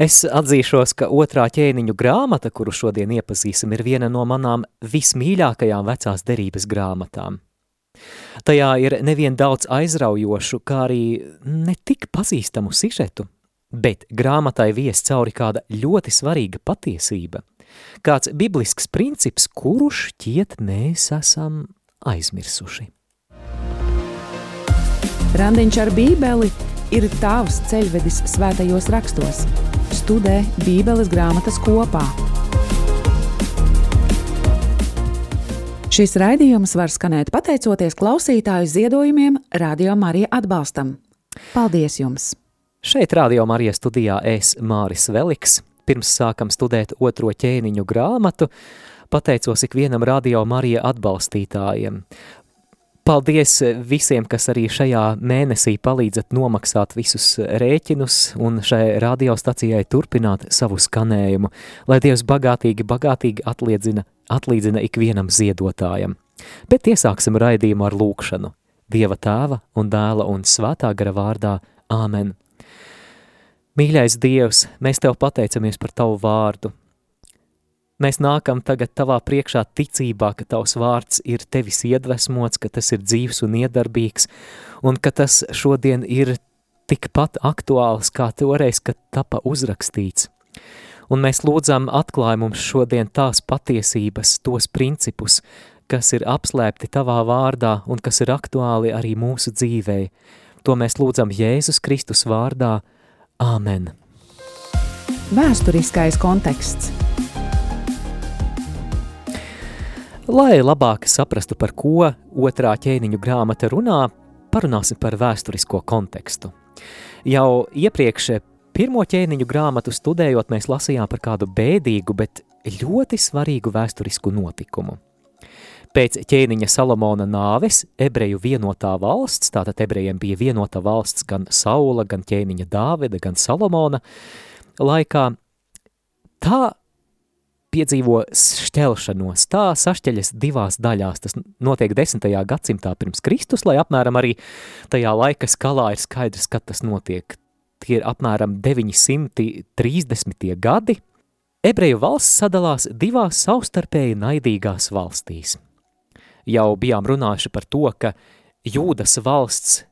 Es atzīšos, ka otrā ķēniņu grāmata, kuru šodien iepazīsim, ir viena no manām vismīļākajām vecās derības grāmatām. Tajā ir nevien daudz aizraujošu, kā arī netik pazīstamu sižetu, bet grāmatai vies cauri kāda ļoti svarīga patiesība, kāds biblisks princips, kuru šķiet mēs esam aizmirsuši. Randiņš ar bībeli ir tavs ceļvedis svētajos rakstos. Studē bībeles grāmatas kopā. Šis raidījums var skanēt pateicoties klausītāju ziedojumiem Radio Marija atbalstam. Paldies jums! Šeit Radio Marija studijā es Māris Veliks. Pirms sākam studēt otro ķēniņu grāmatu, pateicos ikvienam Radio Marija atbalstītājiem. Paldies visiem, kas arī šajā mēnesī palīdzat nomaksāt visus rēķinus un šai radiostacijai turpināt savu skanējumu, lai Dievs bagātīgi, bagātīgi atliedzina atlīdzina ikvienam ziedotājam. Bet iesāksim raidījumu ar lūkšanu. Dieva tēva un dēla un svētā gara vārdā – Āmen. Mīļais Dievs, mēs Tev pateicamies par Tavu vārdu. Mēs nākam tagad Tavā priekšā ticībā, ka Tavs vārds ir Tevis iedvesmots, ka tas ir dzīvs un iedarbīgs, un ka tas šodien ir tikpat aktuāls kā toreiz, kad tapa uzrakstīts un mēs lūdzam atklāj mums šodien tās patiesības, tos principus, kas ir apslēpti tavā vārdā un kas ir aktuāli arī mūsu dzīvē. To mēs lūdzam Jēzus Kristus vārdā. Āmen! Vēsturiskais konteksts Lai labāk saprastu, par ko otrā ķēniņu grāmata runā, parunāsim par vēsturisko kontekstu. Jau iepriekš Pirmo ķēniņu grāmatu studējot, mēs lasījām par kādu bēdīgu, bet ļoti svarīgu vēsturisku notikumu. Pēc ķēniņa Salomona nāves ebreju vienotā valsts, tātad ebrejiem bija vienota valsts gan Saula, gan ķēniņa Dāvida, gan Salomona laikā, tā piedzīvo šķelšanos, tā sašķeļas divās daļās. Tas notiek 10. gadsimtā pirms Kristus, lai apmēram arī tajā laika skalā ir skaidrs, kad tas notiek tie ir apmēram 930. gadi, ebreju valsts sadalās divās savstarpēji naidīgās valstīs. Jau bijām runājuši par to, ka Jūdas valsts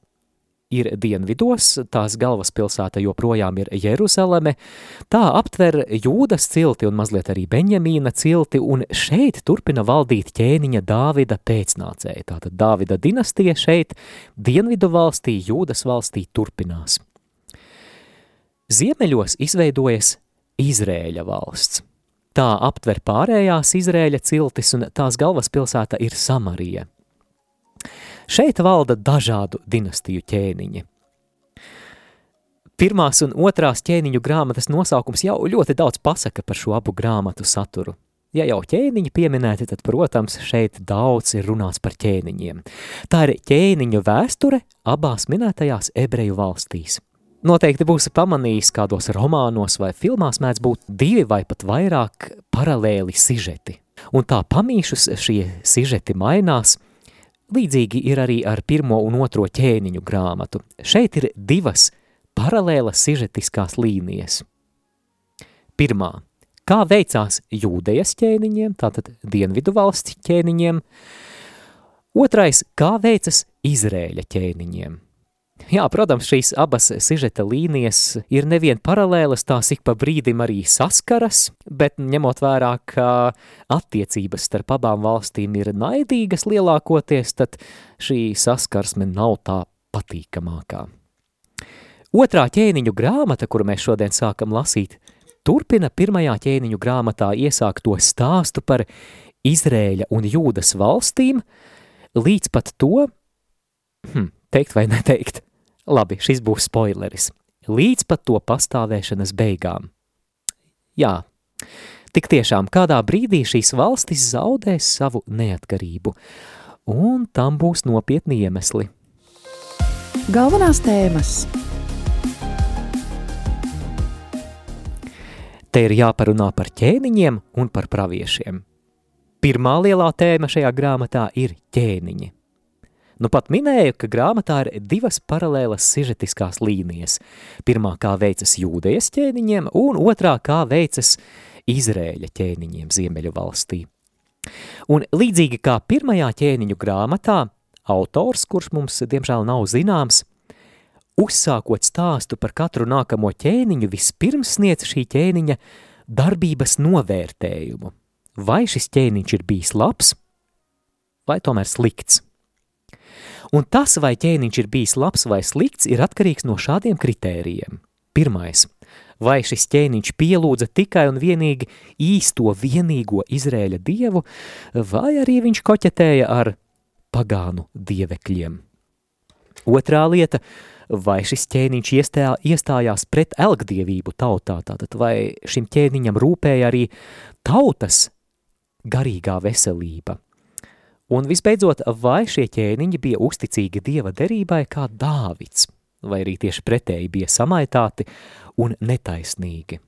ir dienvidos, tās galvaspilsēta joprojām ir Jeruzaleme, tā aptver Jūdas cilti un mazliet arī Beņamīna cilti, un šeit turpina valdīt ķēniņa Dāvida pēcnācēja. Tātad Dāvida dinastija šeit, dienvidu valstī, Jūdas valstī turpinās. Ziemeļos izveidojas Izrēļa valsts. Tā aptver pārējās Izrēļa ciltis un tās galvaspilsēta ir Samarija. Šeit valda dažādu dinastiju ķēniņi. Pirmās un otrās ķēniņu grāmatas nosaukums jau ļoti daudz pasaka par šo abu grāmatu saturu. Ja jau ķēniņi pieminēti, tad, protams, šeit daudz ir runāts par ķēniņiem. Tā ir ķēniņu vēsture abās minētajās ebreju valstīs. Noteikti būsi pamanījis, kādos romānos vai filmās mēdz būt divi vai pat vairāk paralēli sižeti. Un tā pamīšus šie sižeti mainās, līdzīgi ir arī ar pirmo un otro ķēniņu grāmatu. Šeit ir divas paralēlas sižetiskās līnijas. Pirmā, kā veicās jūdejas ķēniņiem, tātad dienvidu valsts ķēniņiem, otrais, kā veicas Izrēļa ķēniņiem – Jā, protams, šīs abas sižeta līnijas ir nevien paralēlas, tās ik pa brīdim arī saskaras, bet ņemot vērā, ka attiecības starp abām valstīm ir naidīgas lielākoties, tad šī saskarsme nav tā patīkamākā. Otrā ķēniņu grāmata, kuru mēs šodien sākam lasīt, turpina pirmajā ķēniņu grāmatā iesākt to stāstu par Izrēļa un Jūdas valstīm, līdz pat to, hm, teikt vai neteikt, Labi, šis būs spoileris. Līdz pat to pastāvēšanas beigām. Jā, tik tiešām kādā brīdī šīs valstis zaudēs savu neatkarību, un tam būs nopietni iemesli. Galvenās tēmas Te ir jāparunā par ķēniņiem un par praviešiem. Pirmā lielā tēma šajā grāmatā ir ķēniņi. Nu pat minēju, ka grāmatā ir divas paralēlas sižetiskās līnijas. Pirmā, kā veicas jūdejas ķēniņiem, un otrā, kā veicas Izrēļa ķēniņiem Ziemeļu valstī. Un līdzīgi kā pirmajā ķēniņu grāmatā, autors, kurš mums diemžēl nav zināms, uzsākot stāstu par katru nākamo ķēniņu, vispirms sniedz šī ķēniņa darbības novērtējumu. Vai šis ķēniņš ir bijis labs, vai tomēr slikts? Un tas, vai ķēniņš ir bijis labs vai slikts, ir atkarīgs no šādiem kritērijiem. Pirmais – vai šis ķēniņš pielūdza tikai un vienīgi īsto vienīgo Izrēļa dievu, vai arī viņš koķetēja ar pagānu dievekļiem. Otrā lieta – vai šis ķēniņš iestā, iestājās pret elgdievību tautā, tātad vai šim ķēniņam rūpēja arī tautas garīgā veselība – Un visbeidzot, vai šie ķēniņi bija uzticīgi dieva derībai kā Dāvids, vai arī tieši pretēji bija samaitāti un netaisnīgi.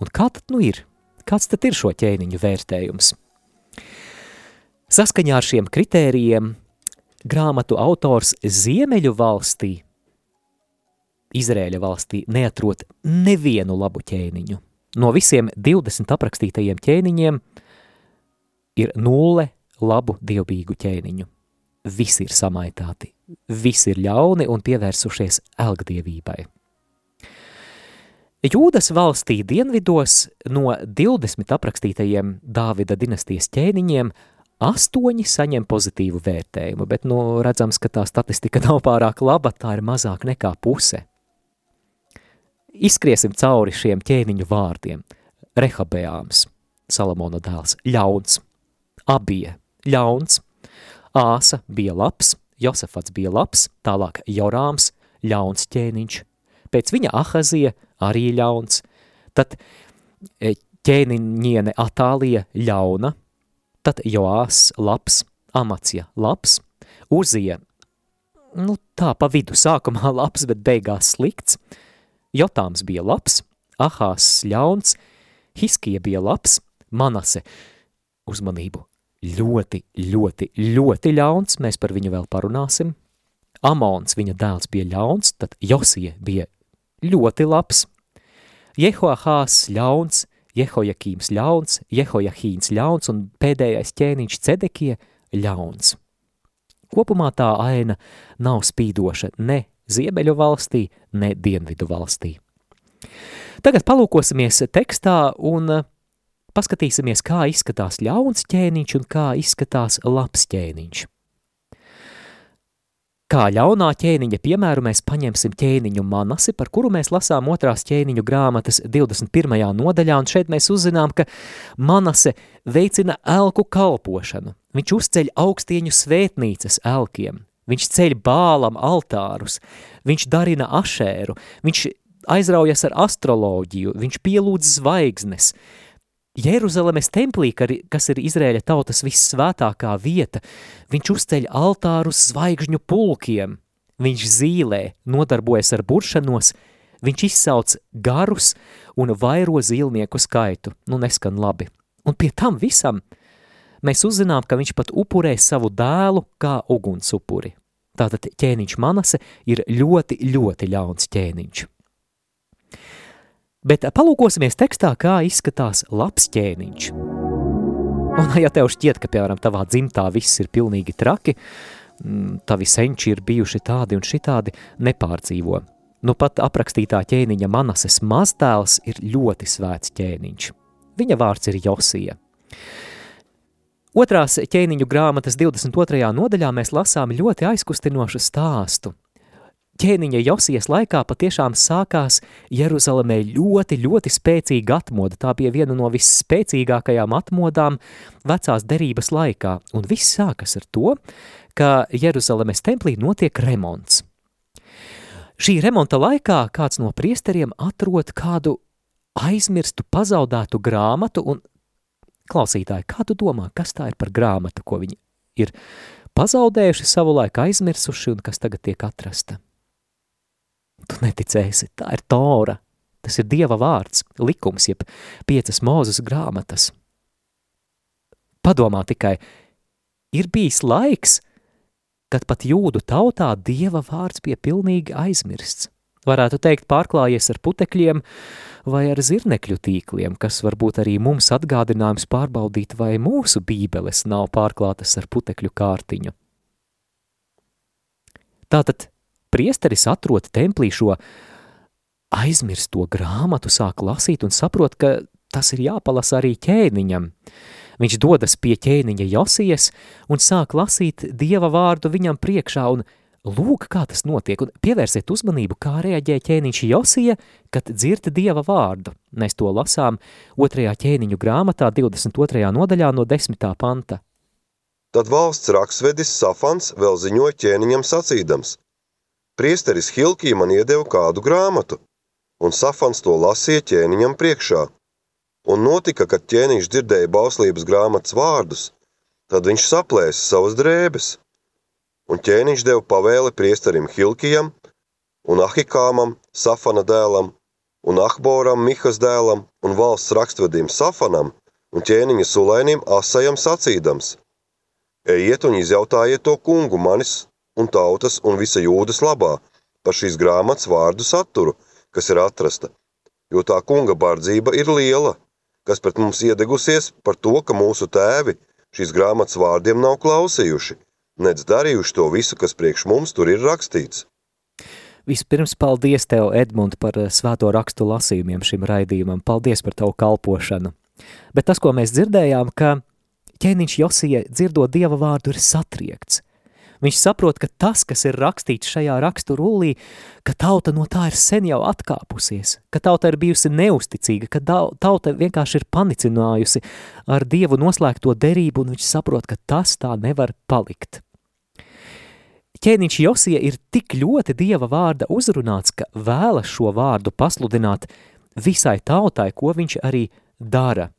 Un kā tad nu ir? Kāds tad ir šo ķēniņu vērtējums? Saskaņā ar šiem kritērijiem grāmatu autors Ziemeļu valstī, Izrēļa valstī, neatrot nevienu labu ķēniņu. No visiem 20 aprakstītajiem ķēniņiem ir nulle labu dievbīgu ķēniņu. Visi ir samaitāti, visi ir ļauni un pievērsušies elgdievībai. Jūdas valstī dienvidos no 20 aprakstītajiem Dāvida dinastijas ķēniņiem astoņi saņem pozitīvu vērtējumu, bet nu, redzams, ka tā statistika nav pārāk laba, tā ir mazāk nekā puse. Izskriesim cauri šiem ķēniņu vārdiem. Rehabeāms, Salamona dēls, ļauns, abie, ļauns, Āsa bija labs, Josefats bija labs, tālāk Jorāms, ļauns ķēniņš, pēc viņa Ahazija arī ļauns, tad e, ķēniņiene Atālija ļauna, tad Joās labs, Amacija labs, Uzija, nu tā pa vidu sākumā labs, bet beigās slikts, Jotāms bija labs, Ahās ļauns, Hiskija bija labs, Manase, uzmanību, ļoti, ļoti, ļoti ļauns, mēs par viņu vēl parunāsim. Amons, viņa dēls, bija ļauns, tad Josija bija ļoti labs. Jehoahās ļauns, Jehojakīms ļauns, Jehojahīns ļauns un pēdējais ķēniņš Cedekie ļauns. Kopumā tā aina nav spīdoša ne Ziemeļu valstī, ne Dienvidu valstī. Tagad palūkosimies tekstā un paskatīsimies, kā izskatās ļauns ķēniņš un kā izskatās labs ķēniņš. Kā ļaunā ķēniņa piemēru mēs paņemsim ķēniņu Manasi, par kuru mēs lasām otrās ķēniņu grāmatas 21. nodaļā, un šeit mēs uzzinām, ka Manase veicina elku kalpošanu. Viņš uzceļ augstieņu svētnīcas elkiem, viņš ceļ bālam altārus, viņš darina ašēru, viņš aizraujas ar astroloģiju, viņš pielūdz zvaigznes, Jeruzalemes templī, kas ir Izrēļa tautas vissvētākā vieta, viņš uzceļ altārus zvaigžņu pulkiem, viņš zīlē, nodarbojas ar buršanos, viņš izsauc garus un vairo zīlnieku skaitu, nu neskan labi. Un pie tam visam mēs uzzinām, ka viņš pat upurē savu dēlu kā ugunsupuri. Tātad ķēniņš Manase ir ļoti, ļoti ļauns ķēniņš. Bet palūkosimies tekstā, kā izskatās labs ķēniņš. Un ja tev šķiet, ka, piemēram, tavā dzimtā viss ir pilnīgi traki, mm, tavi senči ir bijuši tādi un šitādi, nepārdzīvo. Nu pat aprakstītā ķēniņa Manases mazdēls ir ļoti svēts ķēniņš. Viņa vārds ir Josija. Otrās ķēniņu grāmatas 22. nodaļā mēs lasām ļoti aizkustinošu stāstu – ķēniņa Josijas laikā patiešām sākās Jeruzalemē ļoti, ļoti spēcīga atmoda. Tā bija viena no visspēcīgākajām atmodām vecās derības laikā, un viss sākas ar to, ka Jeruzalemes templī notiek remonts. Šī remonta laikā kāds no priesteriem atrod kādu aizmirstu, pazaudētu grāmatu, un klausītāji, kā tu domā, kas tā ir par grāmatu, ko viņi ir pazaudējuši savu laiku aizmirsuši un kas tagad tiek atrasta? Tu neticēsi, tā ir Tora. Tas ir Dieva vārds, likums, jeb piecas mūzes grāmatas. Padomā tikai, ir bijis laiks, kad pat jūdu tautā Dieva vārds bija pilnīgi aizmirsts. Varētu teikt pārklājies ar putekļiem vai ar zirnekļu tīkliem, kas varbūt arī mums atgādinājums pārbaudīt, vai mūsu bībeles nav pārklātas ar putekļu kārtiņu. Tātad priesteris atrod templī šo aizmirsto grāmatu, sāk lasīt un saprot, ka tas ir jāpalasa arī ķēniņam. Viņš dodas pie ķēniņa Josijas un sāk lasīt Dieva vārdu viņam priekšā un lūk, kā tas notiek, un pievērsiet uzmanību, kā reaģē ķēniņš Josija, kad dzird Dieva vārdu. Mēs to lasām otrajā ķēniņu grāmatā 22. nodaļā no 10. panta. Tad valsts raksvedis Safans vēl ziņoja ķēniņam sacīdams. Priesteris Hilkī man iedeva kādu grāmatu, un Safans to lasīja ķēniņam priekšā. Un notika, kad ķēniņš dzirdēja bauslības grāmatas vārdus, tad viņš saplēsa savas drēbes. Un ķēniņš deva pavēli priesterim Hilkijam un Ahikāmam, Safana dēlam, un Ahboram, Mihas dēlam, un valsts rakstvedim Safanam un ķēniņa sulēnim Asajam sacīdams: Ejiet un izjautājiet to kungu manis un tautas un visa jūdas labā par šīs grāmatas vārdu saturu, kas ir atrasta, jo tā kunga bardzība ir liela, kas pret mums iedegusies par to, ka mūsu tēvi šīs grāmatas vārdiem nav klausījuši, nedz darījuši to visu, kas priekš mums tur ir rakstīts. Vispirms paldies tev, Edmund, par eh, svēto rakstu lasījumiem šim raidījumam. Paldies par tavu kalpošanu. Bet tas, ko mēs dzirdējām, ka ķēniņš Josija dzirdot Dieva vārdu ir satriekts. Viņš saprot, ka tas, kas ir rakstīts šajā rakstu rullī, ka tauta no tā ir sen jau atkāpusies, ka tauta ir bijusi neusticīga, ka tauta vienkārši ir panicinājusi ar Dievu noslēgto derību, un viņš saprot, ka tas tā nevar palikt. Ķēniņš Josija ir tik ļoti Dieva vārda uzrunāts, ka vēlas šo vārdu pasludināt visai tautai, ko viņš arī dara.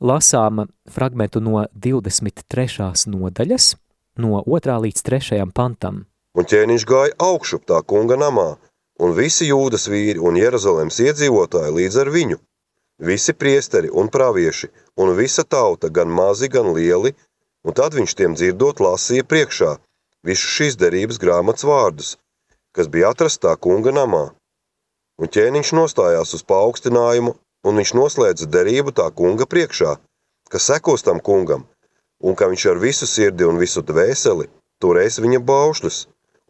Lasām fragmentu no 23. nodaļas – no 2. līdz 3. pantam. Un ķēniņš gāja augšup tā kunga namā, un visi jūdas vīri un Jeruzalemes iedzīvotāji līdz ar viņu. Visi priesteri un pravieši, un visa tauta, gan mazi, gan lieli, un tad viņš tiem dzirdot lasīja priekšā visu šīs derības grāmatas vārdus, kas bija atrastā kunga namā. Un ķēniņš nostājās uz paaugstinājumu, un viņš noslēdza derību tā kunga priekšā, kas sekos tam kungam, un ka viņš ar visu sirdi un visu dvēseli turēs viņa baušļus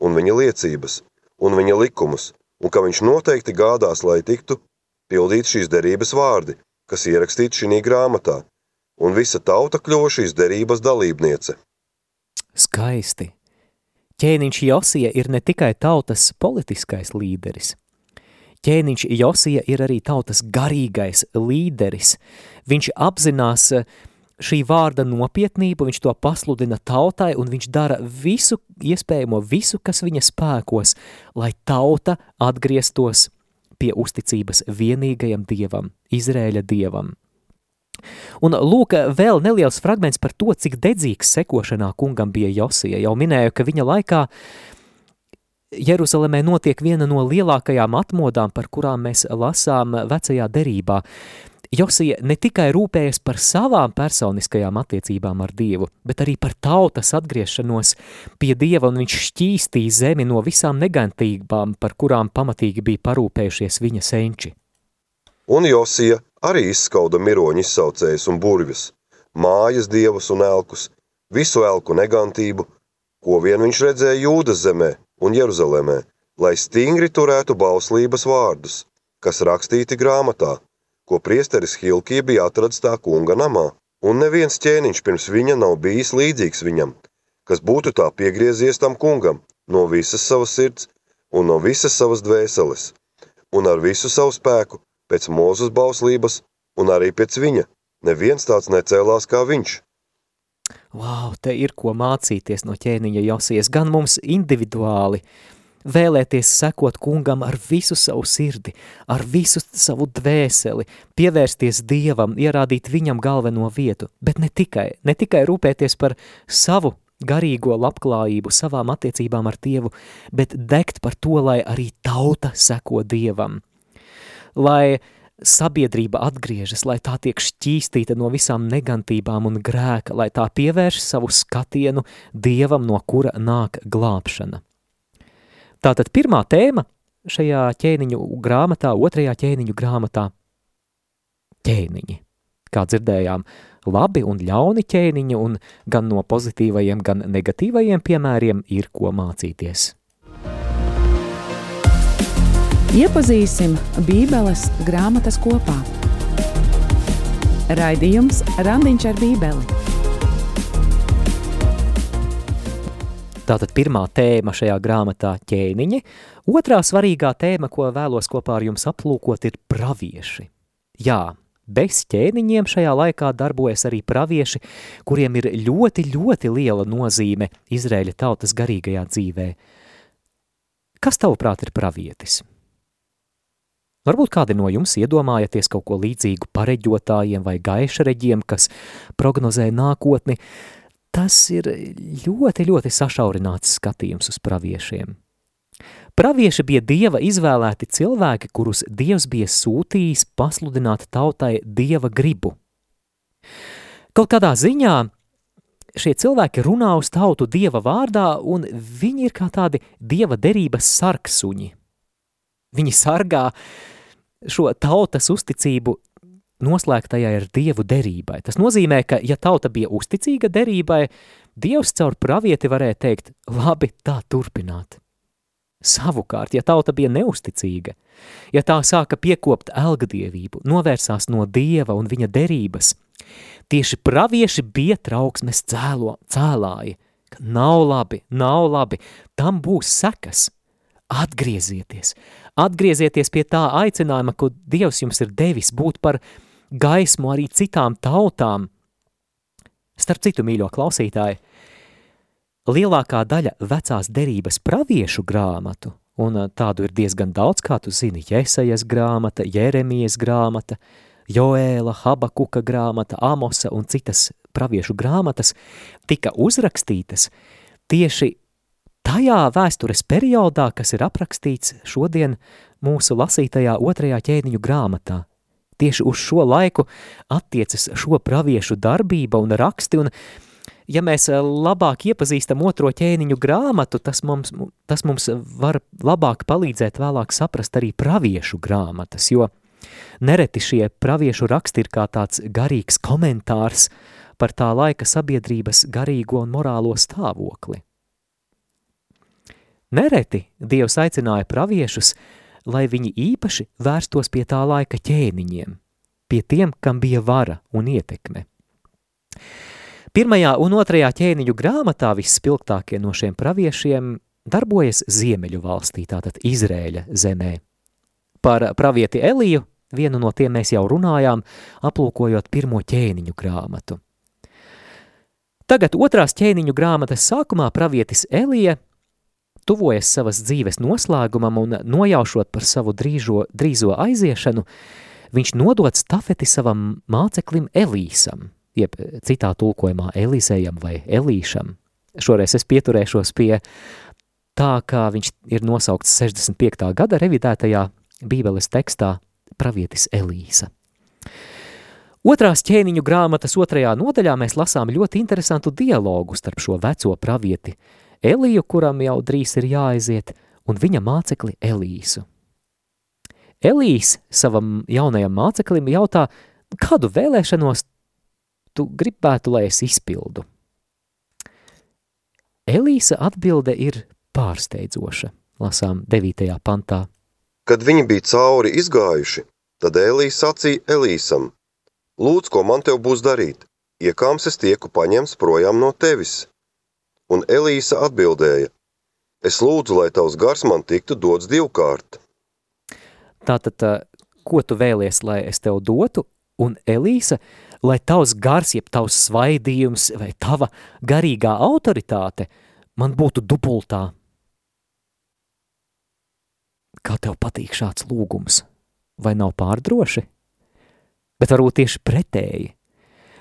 un viņa liecības un viņa likumus, un ka viņš noteikti gādās, lai tiktu pildīt šīs derības vārdi, kas ierakstīti šī grāmatā, un visa tauta kļuva šīs derības dalībniece. Skaisti! Ķēniņš Josija ir ne tikai tautas politiskais līderis. Ķēniņš Josija ir arī tautas garīgais līderis. Viņš apzinās uh, šī vārda nopietnību, viņš to pasludina tautai un viņš dara visu iespējamo, visu, kas viņa spēkos, lai tauta atgrieztos pie uzticības vienīgajam dievam, Izrēļa dievam. Un lūk, vēl neliels fragments par to, cik dedzīgs sekošanā kungam bija Josija. Jau minēju, ka viņa laikā Jeruzalemē notiek viena no lielākajām atmodām, par kurām mēs lasām vecajā derībā. Josija ne tikai rūpējas par savām personiskajām attiecībām ar Dievu, bet arī par tautas atgriešanos pie Dieva, un viņš šķīstīja zemi no visām negantībām, par kurām pamatīgi bija parūpējušies viņa senči. Un Josija arī izskauda miroņu izsaucējus un burvis, mājas dievus un elkus, visu elku negantību, ko vien viņš redzēja Jūdas zemē un Jeruzalemē, lai stingri turētu bauslības vārdus, kas rakstīti grāmatā – ko priesteris Hilkija bija atradis tā kunga namā, un neviens ķēniņš pirms viņa nav bijis līdzīgs viņam, kas būtu tā piegriezies tam kungam no visas savas sirds un no visas savas dvēseles, un ar visu savu spēku pēc mūzes bauslības un arī pēc viņa. Neviens tāds necēlās kā viņš. Wow, te ir ko mācīties no ķēniņa Josies, gan mums individuāli, vēlēties sekot kungam ar visu savu sirdi, ar visu savu dvēseli, pievērsties Dievam, ierādīt viņam galveno vietu, bet ne tikai, ne tikai rūpēties par savu garīgo labklājību, savām attiecībām ar Dievu, bet degt par to, lai arī tauta seko Dievam. Lai sabiedrība atgriežas, lai tā tiek šķīstīta no visām negantībām un grēka, lai tā pievērš savu skatienu Dievam, no kura nāk glābšana. Tātad pirmā tēma šajā ķēniņu grāmatā, otrajā ķēniņu grāmatā – ķēniņi. Kā dzirdējām, labi un ļauni ķēniņi un gan no pozitīvajiem, gan negatīvajiem piemēriem ir ko mācīties. Iepazīsim Bībeles grāmatas kopā. Raidījums Randiņš ar Bībeli. Tātad pirmā tēma šajā grāmatā – ķēniņi. Otrā svarīgā tēma, ko vēlos kopā ar jums aplūkot, ir pravieši. Jā, bez ķēniņiem šajā laikā darbojas arī pravieši, kuriem ir ļoti, ļoti liela nozīme Izrēļa tautas garīgajā dzīvē. Kas tavuprāt ir pravietis? Varbūt kādi no jums iedomājaties kaut ko līdzīgu pareģotājiem vai gaišreģiem, kas prognozē nākotni. Tas ir ļoti, ļoti sašaurināts skatījums uz praviešiem. Pravieši bija Dieva izvēlēti cilvēki, kurus Dievs bija sūtījis pasludināt tautai Dieva gribu. Kaut kādā ziņā šie cilvēki runā uz tautu Dieva vārdā, un viņi ir kā tādi Dieva derības sarksuņi. Viņi sargā šo tautas uzticību noslēgtajai ar Dievu derībai. Tas nozīmē, ka ja tauta bija uzticīga derībai, Dievs caur pravieti varēja teikt, labi, tā turpināt. Savukārt, ja tauta bija neusticīga, ja tā sāka piekopt elgadievību, novērsās no Dieva un viņa derības, tieši pravieši bija trauksmes cēlo, cēlāji, ka nav labi, nav labi, tam būs sekas – Atgriezieties, atgriezieties pie tā aicinājuma, ko Dievs jums ir devis būt par gaismu arī citām tautām. Starp citu, mīļo klausītāji, lielākā daļa vecās derības praviešu grāmatu, un tādu ir diezgan daudz, kā tu zini, Jesajas grāmata, Jeremijas grāmata, Joēla, Habakuka grāmata, Amosa un citas praviešu grāmatas, tika uzrakstītas tieši tajā vēstures periodā, kas ir aprakstīts šodien mūsu lasītajā otrajā ķēniņu grāmatā. Tieši uz šo laiku attiecas šo praviešu darbība un raksti, un ja mēs labāk iepazīstam otro ķēniņu grāmatu, tas mums, tas mums var labāk palīdzēt vēlāk saprast arī praviešu grāmatas, jo nereti šie praviešu raksti ir kā tāds garīgs komentārs par tā laika sabiedrības garīgo un morālo stāvokli. Nereti Dievs aicināja praviešus, lai viņi īpaši vērstos pie tā laika ķēniņiem, pie tiem, kam bija vara un ietekme. Pirmajā un otrajā ķēniņu grāmatā visspilgtākie no šiem praviešiem darbojas Ziemeļu valstī, tātad Izrēļa zemē. Par pravieti Eliju vienu no tiem mēs jau runājām, aplūkojot pirmo ķēniņu grāmatu. Tagad otrās ķēniņu grāmatas sākumā pravietis Elija – tuvojas savas dzīves noslēgumam un nojaušot par savu drīžo, drīzo aiziešanu, viņš nodod stafeti savam māceklim Elīsam, jeb citā tulkojumā Elizējam vai Elīšam. Šoreiz es pieturēšos pie tā, kā viņš ir nosaukts 65. gada revidētajā bībeles tekstā pravietis Elīsa. Otrās ķēniņu grāmatas otrajā nodaļā mēs lasām ļoti interesantu dialogu starp šo veco pravieti Eliju, kuram jau drīz ir jāaiziet, un viņa mācekli Elīsu. Elīs savam jaunajam māceklim jautā, kādu vēlēšanos tu gribētu, lai es izpildu? Elīsa atbilde ir pārsteidzoša, lasām 9. pantā. Kad viņi bija cauri izgājuši, tad Elīs sacīja Elīsam, lūdz, ko man tev būs darīt, iekāms es tieku paņemts projām no tevis. Un Elīsa atbildēja: Es lūdzu, lai tavs gars man tiktu dots divkārt. Tātad, ko tu vēlies, lai es tev dotu? Un Elīsa, lai tavs gars, jeb tavs svaidījums vai tava garīgā autoritāte man būtu dubultā. Kā tev patīk šāds lūgums? Vai nav pārdroši? Bet varbūt tieši pretēji.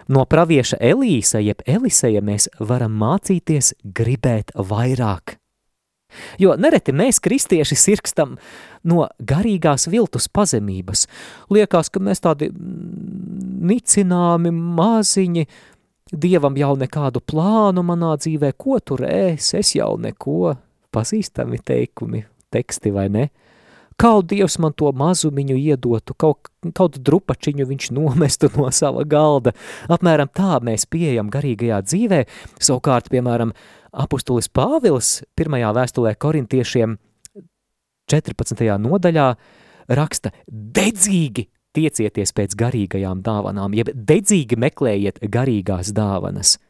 No pravieša Elīsa jeb Eliseja mēs varam mācīties gribēt vairāk. Jo nereti mēs, kristieši, sirkstam no garīgās viltus pazemības. Liekas, ka mēs tādi nicināmi, maziņi, Dievam jau nekādu plānu manā dzīvē, ko tur ēs, es jau neko, pazīstami teikumi, teksti vai ne? Kaut Dievs man to mazumiņu iedotu, kaut, kaut drupačiņu viņš nomestu no sava galda. Apmēram tā mēs pieejam garīgajā dzīvē. Savukārt, piemēram, apustulis Pāvils pirmajā vēstulē korintiešiem 14. nodaļā raksta dedzīgi tiecieties pēc garīgajām dāvanām, jeb dedzīgi meklējiet garīgās dāvanas –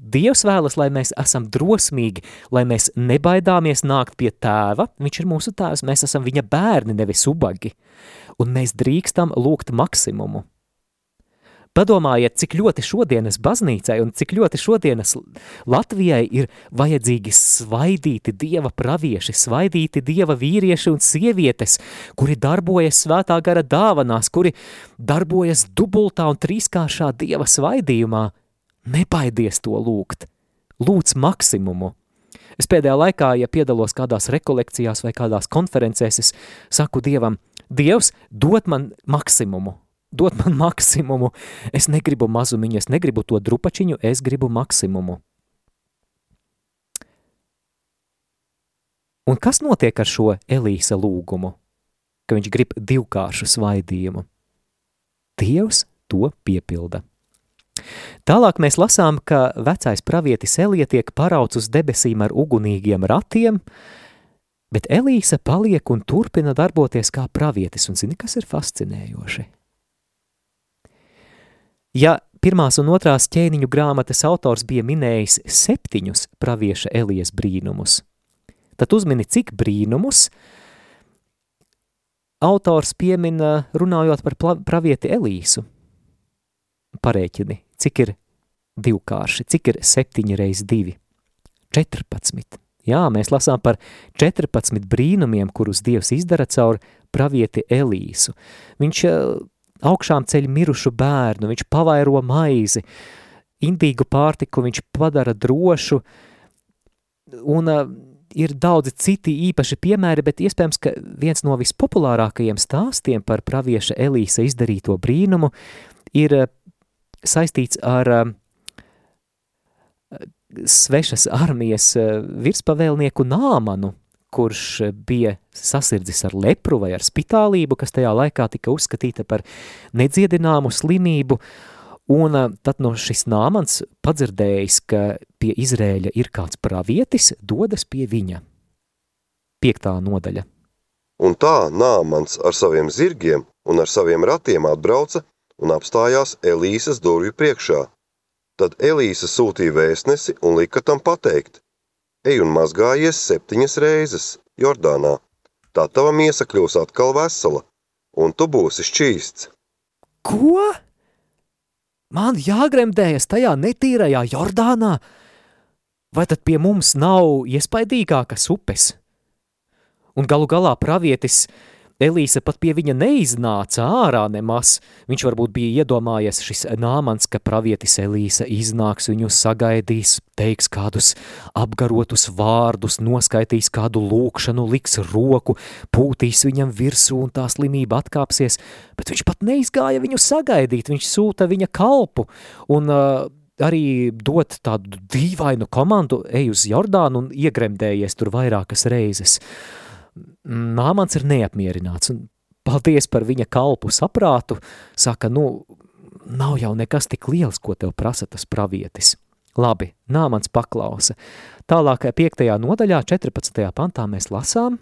Dievs vēlas, lai mēs esam drosmīgi, lai mēs nebaidāmies nākt pie tēva, viņš ir mūsu tēvs, mēs esam viņa bērni, nevis ubagi, un mēs drīkstam lūgt maksimumu. Padomājiet, cik ļoti šodienas baznīcai un cik ļoti šodienas Latvijai ir vajadzīgi svaidīti dieva pravieši, svaidīti dieva vīrieši un sievietes, kuri darbojas svētā gara dāvanās, kuri darbojas dubultā un trīskāršā dieva svaidījumā – Nebaidies to lūgt. Lūdz maksimumu. Es pēdējā laikā, ja piedalos kādās rekolekcijās vai kādās konferencēs, es saku Dievam, Dievs, dod man maksimumu, dod man maksimumu. Es negribu mazumiņu, es negribu to drupačiņu, es gribu maksimumu. Un kas notiek ar šo Elīsa lūgumu? Ka viņš grib divkāršu svaidījumu. Dievs to piepilda. Tālāk mēs lasām, ka vecais pravietis Elija tiek parauts uz debesīm ar ugunīgiem ratiem, bet Elīsa paliek un turpina darboties kā pravietis, un zini, kas ir fascinējoši? Ja pirmās un otrās ķēniņu grāmatas autors bija minējis septiņus pravieša Elijas brīnumus, tad uzmini, cik brīnumus autors piemina runājot par pravieti Elīsu – parēķini, cik ir divkārši, cik ir septiņi reiz divi? 14. Jā, mēs lasām par 14 brīnumiem, kurus Dievs izdara caur pravieti Elīsu. Viņš eh, augšām ceļ mirušu bērnu, viņš pavairo maizi, indīgu pārtiku viņš padara drošu, un uh, ir daudzi citi īpaši piemēri, bet iespējams, ka viens no vispopulārākajiem stāstiem par pravieša Elīsa izdarīto brīnumu ir uh, saistīts ar uh, svešas armijas uh, virspavēlnieku Nāmanu, kurš bija sasirdzis ar lepru vai ar spitālību, kas tajā laikā tika uzskatīta par nedziedināmu slimību, un uh, tad no šis Nāmans padzirdējis, ka pie Izrēļa ir kāds pravietis, dodas pie viņa. Piektā nodaļa. Un tā Nāmans ar saviem zirgiem un ar saviem ratiem atbrauca un apstājās Elīsas durvju priekšā. Tad Elīsa sūtīja vēstnesi un lika tam pateikt: Ej un mazgājies septiņas reizes Jordānā, tā tava miesa kļūs atkal vesela, un tu būsi šķīsts. Ko? Man jāgremdējas tajā netīrajā Jordānā? Vai tad pie mums nav iespaidīgākas upes? Un galu galā pravietis Elīse pat pie viņa neiznāca ārā nemaz. Viņš varbūt bija iedomājies šis nāmans, ka pravietis Elīse iznāks, viņu sagaidīs, teiks kādus apgarotus vārdus, noskaitīs kādu lūkšanu, liks roku, pūtīs viņam virsū un tā slimība atkāpsies, bet viņš pat neizgāja viņu sagaidīt, viņš sūta viņa kalpu un uh, arī dot tādu dīvainu komandu, ej uz Jordānu un iegremdējies tur vairākas reizes. Uh, Nāmans ir neapmierināts un paldies par viņa kalpu saprātu, saka, nu, nav jau nekas tik liels, ko tev prasa tas pravietis. Labi, Nāmans paklausa. Tālāk 5. nodaļā 14. pantā mēs lasām.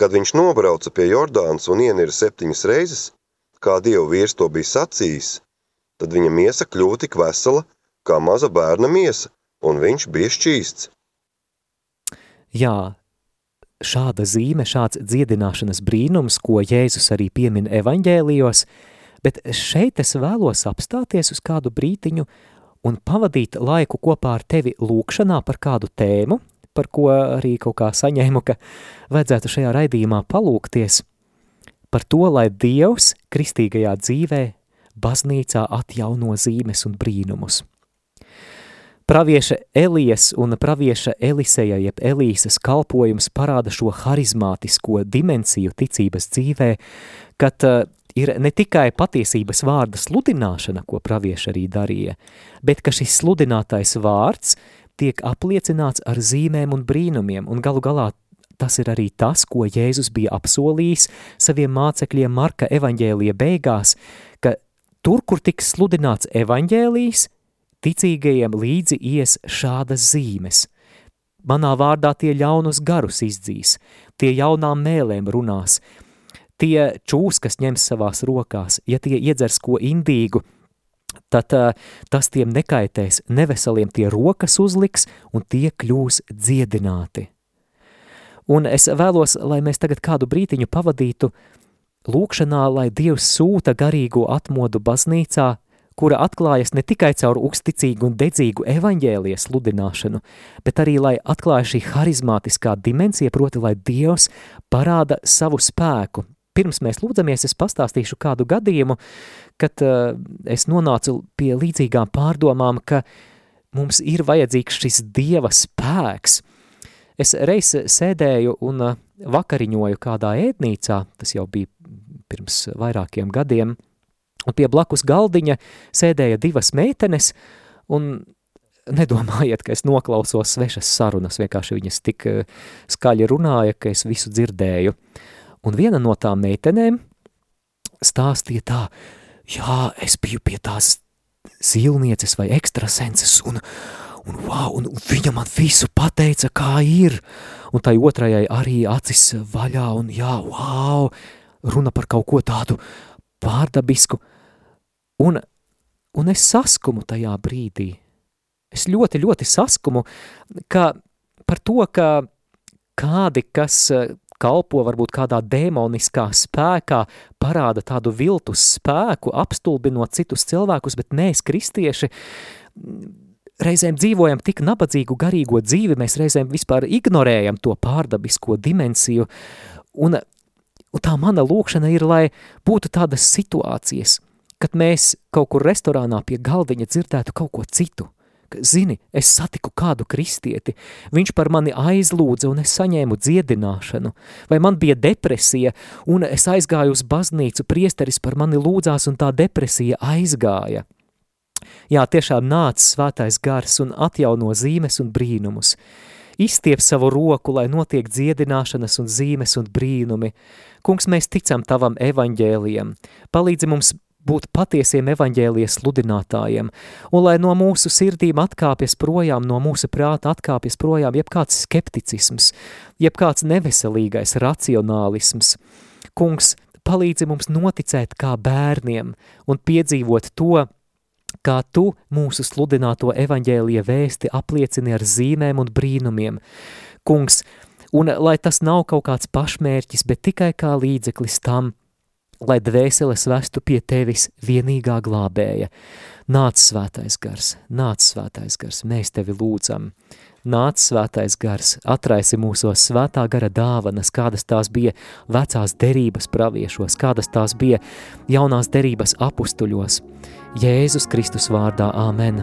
Kad viņš nobrauca pie Jordānas un ienira septiņas reizes, kā Dievu vīrs to bija sacījis, tad viņa miesa kļūta tik vesela, kā maza bērna miesa, un viņš bija šķīsts. Jā, šāda zīme, šāds dziedināšanas brīnums, ko Jēzus arī piemin evaņģēlijos, bet šeit es vēlos apstāties uz kādu brītiņu un pavadīt laiku kopā ar tevi lūkšanā par kādu tēmu, par ko arī kaut kā saņēmu, ka vajadzētu šajā raidījumā palūkties, par to, lai Dievs kristīgajā dzīvē baznīcā atjauno zīmes un brīnumus. Pravieša Elijas un pravieša Eliseja, jeb Elīsas kalpojums parāda šo harizmātisko dimensiju ticības dzīvē, kad uh, ir ne tikai patiesības vārda sludināšana, ko pravieša arī darīja, bet ka šis sludinātais vārds tiek apliecināts ar zīmēm un brīnumiem, un galu galā tas ir arī tas, ko Jēzus bija apsolījis saviem mācekļiem Marka evaņģēlija beigās, ka tur, kur tiks sludināts evaņģēlijs, Ticīgajiem līdzi ies šādas zīmes. Manā vārdā tie ļaunus garus izdzīs, tie jaunām mēlēm runās, tie čūs, kas ņems savās rokās, ja tie iedzers ko indīgu, tad uh, tas tiem nekaitēs, neveseliem tie rokas uzliks un tie kļūs dziedināti. Un es vēlos, lai mēs tagad kādu brītiņu pavadītu lūkšanā, lai Dievs sūta garīgo atmodu baznīcā, kura atklājas ne tikai caur uzticīgu un dedzīgu evaņģēlijas sludināšanu, bet arī, lai atklāja šī harizmātiskā dimensija, proti, lai Dievs parāda savu spēku. Pirms mēs lūdzamies, es pastāstīšu kādu gadījumu, kad uh, es nonācu pie līdzīgām pārdomām, ka mums ir vajadzīgs šis Dieva spēks. Es reiz sēdēju un uh, vakariņoju kādā ēdnīcā, tas jau bija pirms vairākiem gadiem, Un pie blakus galdiņa sēdēja divas meitenes, un nedomājiet, ka es noklausos svešas sarunas, vienkārši viņas tik eh, skaļi runāja, ka es visu dzirdēju. Un viena no tām meitenēm stāstīja tā, jā, es biju pie tās zīlnieces vai ekstrasenses, un, un, wow, un viņa man visu pateica, kā ir. Un tai otrajai arī acis vaļā, un jā, wow, runa par kaut ko tādu pārdabisku. Un, un es saskumu tajā brīdī. Es ļoti, ļoti saskumu ka par to, ka kādi, kas eh, kalpo varbūt kādā demoniskā spēkā, parāda tādu viltus spēku, apstulbinot citus cilvēkus, bet mēs, kristieši, reizēm dzīvojam tik nabadzīgu garīgo dzīvi, mēs reizēm vispār ignorējam to pārdabisko dimensiju, un, un tā mana lūkšana ir, lai būtu tādas situācijas – kad mēs kaut kur restorānā pie galdiņa dzirdētu kaut ko citu. Zini, es satiku kādu kristieti, viņš par mani aizlūdza un es saņēmu dziedināšanu, vai man bija depresija un es aizgāju uz baznīcu, priesteris par mani lūdzās un tā depresija aizgāja. Jā, tiešām nāca svētais gars un atjauno zīmes un brīnumus. Izstiep savu roku, lai notiek dziedināšanas un zīmes un brīnumi. Kungs, mēs ticam tavam evaņģēlijam. Palīdzi mums būt patiesiem evaņģēlijas sludinātājiem, un lai no mūsu sirdīm atkāpjas projām, no mūsu prāta atkāpjas projām jebkāds skepticisms, jebkāds neveselīgais racionālisms. Kungs, palīdzi mums noticēt kā bērniem un piedzīvot to, kā tu mūsu sludināto evaņģēlija vēsti apliecini ar zīmēm un brīnumiem. Kungs, un lai tas nav kaut kāds pašmērķis, bet tikai kā līdzeklis tam, lai dvēseles vestu pie tevis vienīgā glābēja. Nāc svētais gars, nāc svētais gars, mēs tevi lūdzam. Nāc svētais gars, atraisi mūsos svētā gara dāvanas, kādas tās bija vecās derības praviešos, kādas tās bija jaunās derības apustuļos. Jēzus Kristus vārdā, āmen!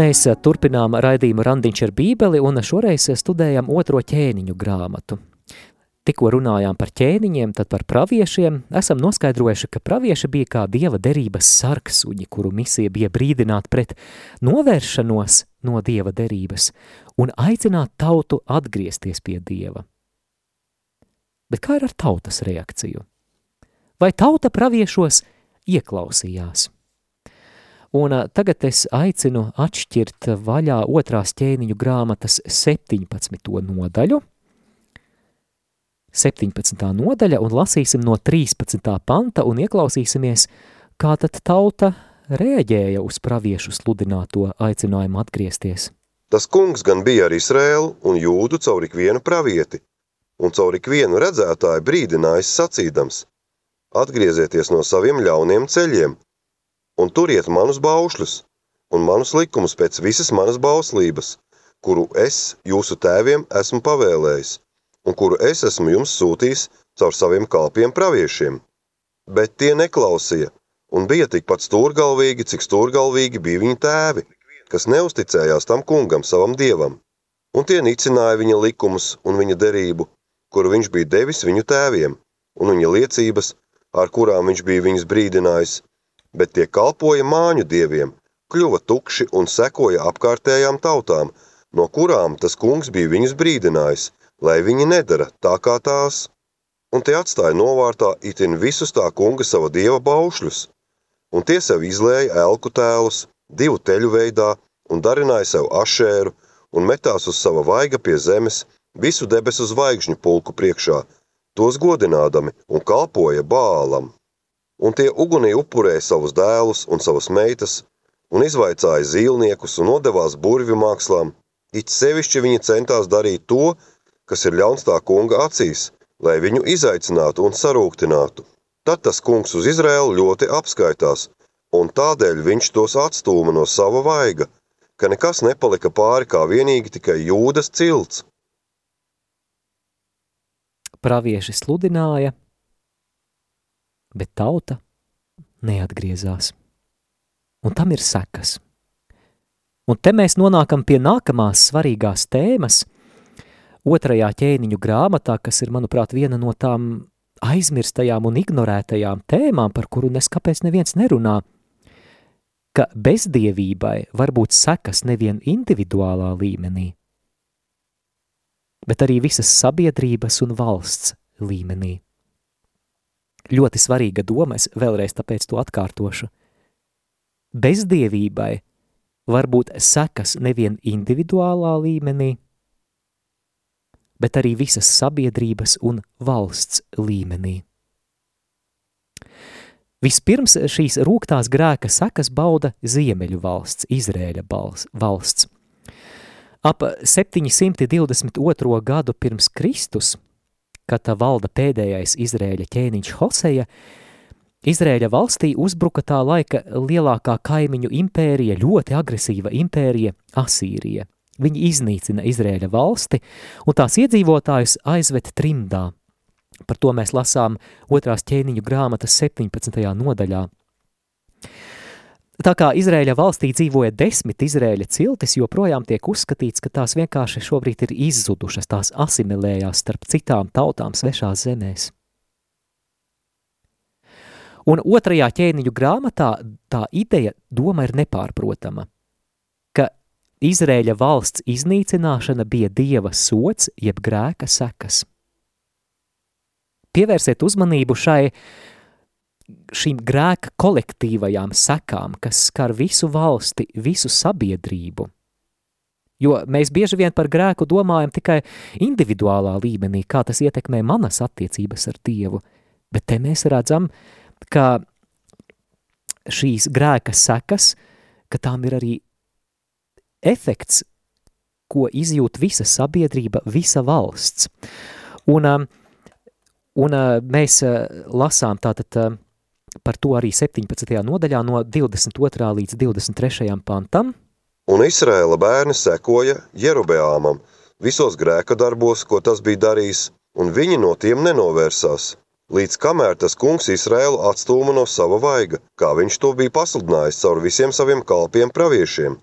Mēs eh, turpinām raidījumu Randiņš ar bībeli un šoreiz studējam otro ķēniņu grāmatu. Tikko runājām par ķēniņiem, tad par praviešiem, esam noskaidrojuši, ka pravieši bija kā dieva derības sarksuņi, kuru misija bija brīdināt pret novēršanos no dieva derības un aicināt tautu atgriezties pie dieva. Bet kā ir ar tautas reakciju? Vai tauta praviešos ieklausījās? Un tagad es aicinu atšķirt vaļā otrās ķēniņu grāmatas 17. nodaļu, 17. nodaļa un lasīsim no 13. panta un ieklausīsimies, kā tad tauta reaģēja uz praviešu sludināto aicinājumu atgriezties. Tas kungs gan bija ar Izrēlu un jūdu caur ikvienu pravieti, un caur ikvienu redzētāju brīdinājis sacīdams: Atgriezieties no saviem ļauniem ceļiem, un turiet manus baušļus un manus likumus pēc visas manas bauslības, kuru es jūsu tēviem esmu pavēlējis, un kuru es esmu jums sūtījis caur saviem kalpiem praviešiem. Bet tie neklausīja, un bija tikpat stūrgalvīgi, cik stūrgalvīgi bija viņa tēvi, kas neusticējās tam kungam, savam dievam, un tie nicināja viņa likumus un viņa derību, kuru viņš bija devis viņu tēviem, un viņa liecības, ar kurām viņš bija viņus brīdinājis, bet tie kalpoja māņu dieviem, kļuva tukši un sekoja apkārtējām tautām, no kurām tas kungs bija viņus brīdinājis, lai viņi nedara tā kā tās. Un tie atstāja novārtā itin visus tā kunga sava dieva baušļus, un tie sev izlēja elku tēlus, divu teļu veidā, un darināja sev ašēru, un metās uz sava vaiga pie zemes, visu debesu zvaigžņu pulku priekšā, tos godinādami un kalpoja bālam. Un tie ugunī upurēja savus dēlus un savas meitas, un izvaicāja zīlniekus un nodevās burvju mākslām, it sevišķi viņi centās darīt to, kas ir ļauns tā kunga acīs, lai viņu izaicinātu un sarūktinātu. Tad tas kungs uz Izraēlu ļoti apskaitās, un tādēļ viņš tos atstūma no sava vaiga, ka nekas nepalika pāri kā vienīgi tikai jūdas cilts. Pravieši sludināja, bet tauta neatgriezās. Un tam ir sekas. Un te mēs nonākam pie nākamās svarīgās tēmas, otrajā ķēniņu grāmatā, kas ir, manuprāt, viena no tām aizmirstajām un ignorētajām tēmām, par kuru nes kāpēc neviens nerunā, ka bezdievībai var būt sekas nevien individuālā līmenī, bet arī visas sabiedrības un valsts līmenī. Ļoti svarīga doma, es vēlreiz tāpēc to atkārtošu. Bezdievībai var būt sekas nevien individuālā līmenī, bet arī visas sabiedrības un valsts līmenī. Vispirms šīs rūktās grēka sekas bauda Ziemeļu valsts, Izrēļa valsts. Ap 722. gadu pirms Kristus, kad valda pēdējais Izrēļa ķēniņš Hoseja, Izrēļa valstī uzbruka tā laika lielākā kaimiņu impērija, ļoti agresīva impērija Asīrija – Viņi iznīcina Izrēļa valsti un tās iedzīvotājus aizved trimdā. Par to mēs lasām otrās ķēniņu grāmatas 17. nodaļā. Tā kā Izrēļa valstī dzīvoja desmit Izrēļa ciltis, joprojām tiek uzskatīts, ka tās vienkārši šobrīd ir izzudušas, tās asimilējās starp citām tautām svešās zemēs. Un otrajā ķēniņu grāmatā tā ideja, doma ir nepārprotama – Izrēļa valsts iznīcināšana bija dieva sots, jeb grēka sekas. Pievērsiet uzmanību šai šīm grēka kolektīvajām sekām, kas skar visu valsti, visu sabiedrību. Jo mēs bieži vien par grēku domājam tikai individuālā līmenī, kā tas ietekmē manas attiecības ar Dievu, bet te mēs redzam, ka šīs grēka sekas, ka tām ir arī efekts, ko izjūt visa sabiedrība, visa valsts. Un, um, un uh, mēs uh, lasām tātad uh, par to arī 17. nodaļā no 22. līdz 23. pantam. Un Izraēla bērni sekoja Jerubeāmam visos grēka darbos, ko tas bija darījis, un viņi no tiem nenovērsās, līdz kamēr tas kungs Izraēlu atstūma no sava vaiga, kā viņš to bija pasludinājis caur visiem saviem kalpiem praviešiem.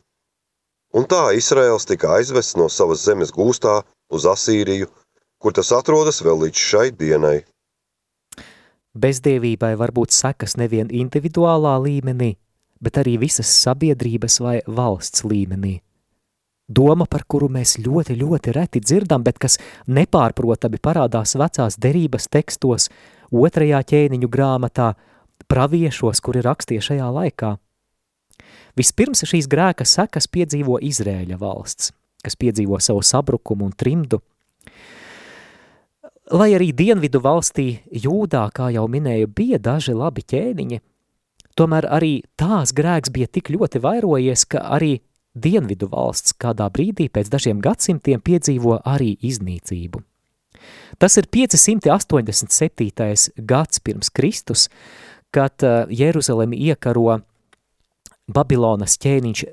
Un tā Izraels tika aizvests no savas zemes gūstā uz Asīriju, kur tas atrodas vēl līdz šai dienai. Bezdievībai var būt sekas nevien individuālā līmenī, bet arī visas sabiedrības vai valsts līmenī. Doma, par kuru mēs ļoti, ļoti reti dzirdam, bet kas nepārprotami parādās vecās derības tekstos, otrajā ķēniņu grāmatā, praviešos, kuri rakstīja šajā laikā – Vispirms šīs grēka sekas piedzīvo Izrēļa valsts, kas piedzīvo savu sabrukumu un trimdu. Lai arī dienvidu valstī jūdā, kā jau minēju, bija daži labi ķēniņi, tomēr arī tās grēks bija tik ļoti vairojies, ka arī dienvidu valsts kādā brīdī pēc dažiem gadsimtiem piedzīvo arī iznīcību. Tas ir 587. gads pirms Kristus, kad Jeruzalemi iekaro Babilonas ķēniņš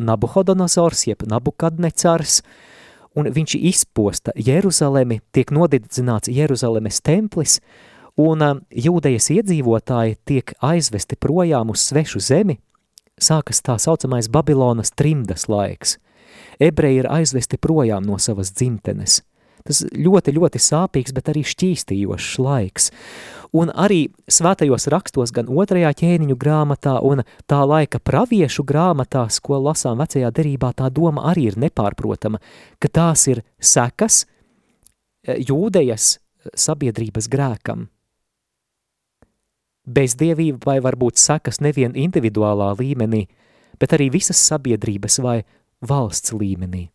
Nabuhodonozors, jeb Nabukadnecars, un viņš izposta Jeruzalemi, tiek nodedzināts Jeruzalemes templis, un um, jūdejas iedzīvotāji tiek aizvesti projām uz svešu zemi, sākas tā saucamais Babilonas trimdas laiks. Ebreji ir aizvesti projām no savas dzimtenes. Tas ļoti, ļoti sāpīgs, bet arī šķīstījošs laiks. Un arī svētajos rakstos gan otrajā ķēniņu grāmatā un tā laika praviešu grāmatās, ko lasām vecajā derībā, tā doma arī ir nepārprotama, ka tās ir sekas eh, jūdejas sabiedrības grēkam. Bezdievība vai varbūt sekas nevien individuālā līmenī, bet arī visas sabiedrības vai valsts līmenī.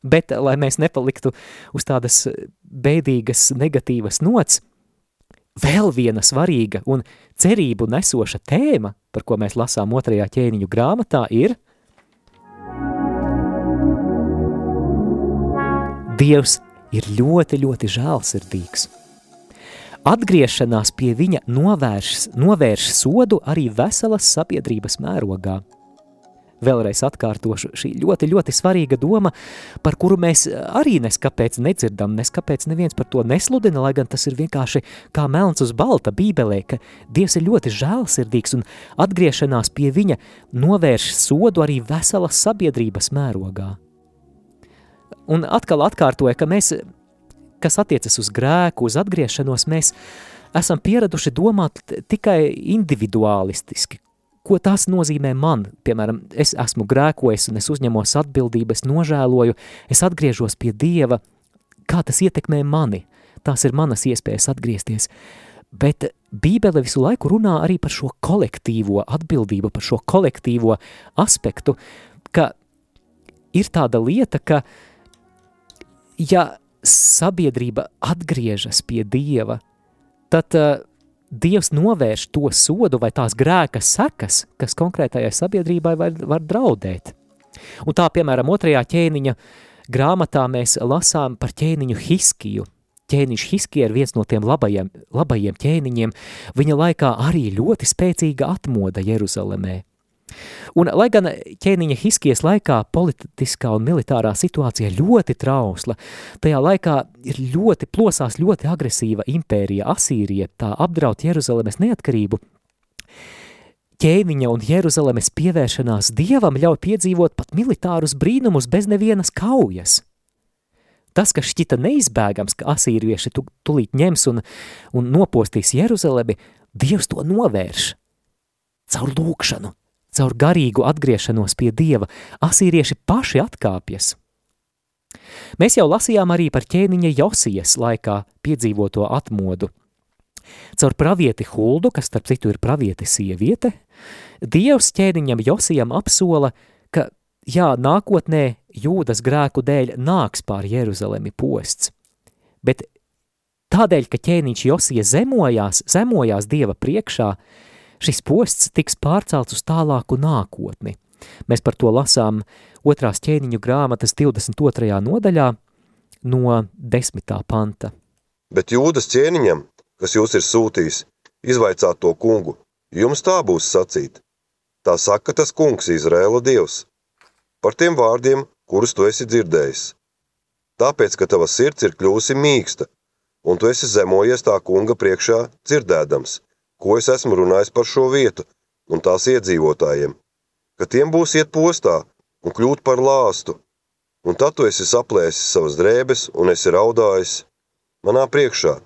Bet, lai mēs nepaliktu uz tādas bēdīgas, negatīvas nots, vēl viena svarīga un cerību nesoša tēma, par ko mēs lasām otrajā ķēniņu grāmatā, ir Dievs ir ļoti, ļoti žēlsirdīgs. Atgriešanās pie viņa novērš, novērš sodu arī veselas sabiedrības mērogā – vēlreiz atkārtošu, šī ļoti, ļoti svarīga doma, par kuru mēs arī neskapēc nedzirdam, neskapēc neviens par to nesludina, lai gan tas ir vienkārši kā melns uz balta bībelē, ka Dievs ir ļoti žēlsirdīgs un atgriešanās pie viņa novērš sodu arī veselas sabiedrības mērogā. Un atkal atkārtoja, ka mēs, kas attiecas uz grēku, uz atgriešanos, mēs esam pieraduši domāt tikai individualistiski, ko tas nozīmē man. Piemēram, es esmu grēkojis un es uzņemos atbildību, es nožēloju, es atgriežos pie Dieva, kā tas ietekmē mani. Tās ir manas iespējas atgriezties. Bet Bībele visu laiku runā arī par šo kolektīvo atbildību, par šo kolektīvo aspektu, ka ir tāda lieta, ka ja sabiedrība atgriežas pie Dieva, tad uh, Dievs novērš to sodu vai tās grēka sekas, kas konkrētajai sabiedrībai var, var draudēt. Un tā, piemēram, otrajā ķēniņa grāmatā mēs lasām par ķēniņu Hiskiju. Ķēniņš Hiskija ir viens no tiem labajiem, labajiem ķēniņiem. Viņa laikā arī ļoti spēcīga atmoda Jeruzalemē. Un, lai gan ķēniņa Hiskijas laikā politiskā un militārā situācija ļoti trausla, tajā laikā ir ļoti plosās ļoti agresīva impērija Asīrija, tā apdraud Jeruzalemes neatkarību, ķēniņa un Jeruzalemes pievēršanās dievam ļauj piedzīvot pat militārus brīnumus bez nevienas kaujas. Tas, kas šķita neizbēgams, ka asīrieši tu, tulīt ņems un, un nopostīs Jeruzalemi, Dievs to novērš caur lūkšanu, caur garīgu atgriešanos pie Dieva, asīrieši paši atkāpjas. Mēs jau lasījām arī par ķēniņa Josijas laikā piedzīvoto atmodu. Caur pravieti Huldu, kas starp citu ir pravieti sieviete, Dievs ķēniņam Josijam apsola, ka jā, nākotnē jūdas grēku dēļ nāks pār Jeruzalemi posts. Bet tādēļ, ka ķēniņš Josija zemojās, zemojās Dieva priekšā, šis posts tiks pārcelts uz tālāku nākotni. Mēs par to lasām otrās ķēniņu grāmatas 22. nodaļā no 10. panta. Bet jūdas ķēniņam, kas jūs ir sūtījis, izvaicāt to kungu, jums tā būs sacīt. Tā saka tas kungs, Izrēla dievs, par tiem vārdiem, kurus tu esi dzirdējis. Tāpēc, ka tava sirds ir kļūsi mīksta, un tu esi zemojies tā kunga priekšā dzirdēdams – ko es esmu runājis par šo vietu un tās iedzīvotājiem, ka tiem būs iet postā un kļūt par lāstu, un tad tu esi saplēsis savas drēbes un esi raudājis manā priekšā.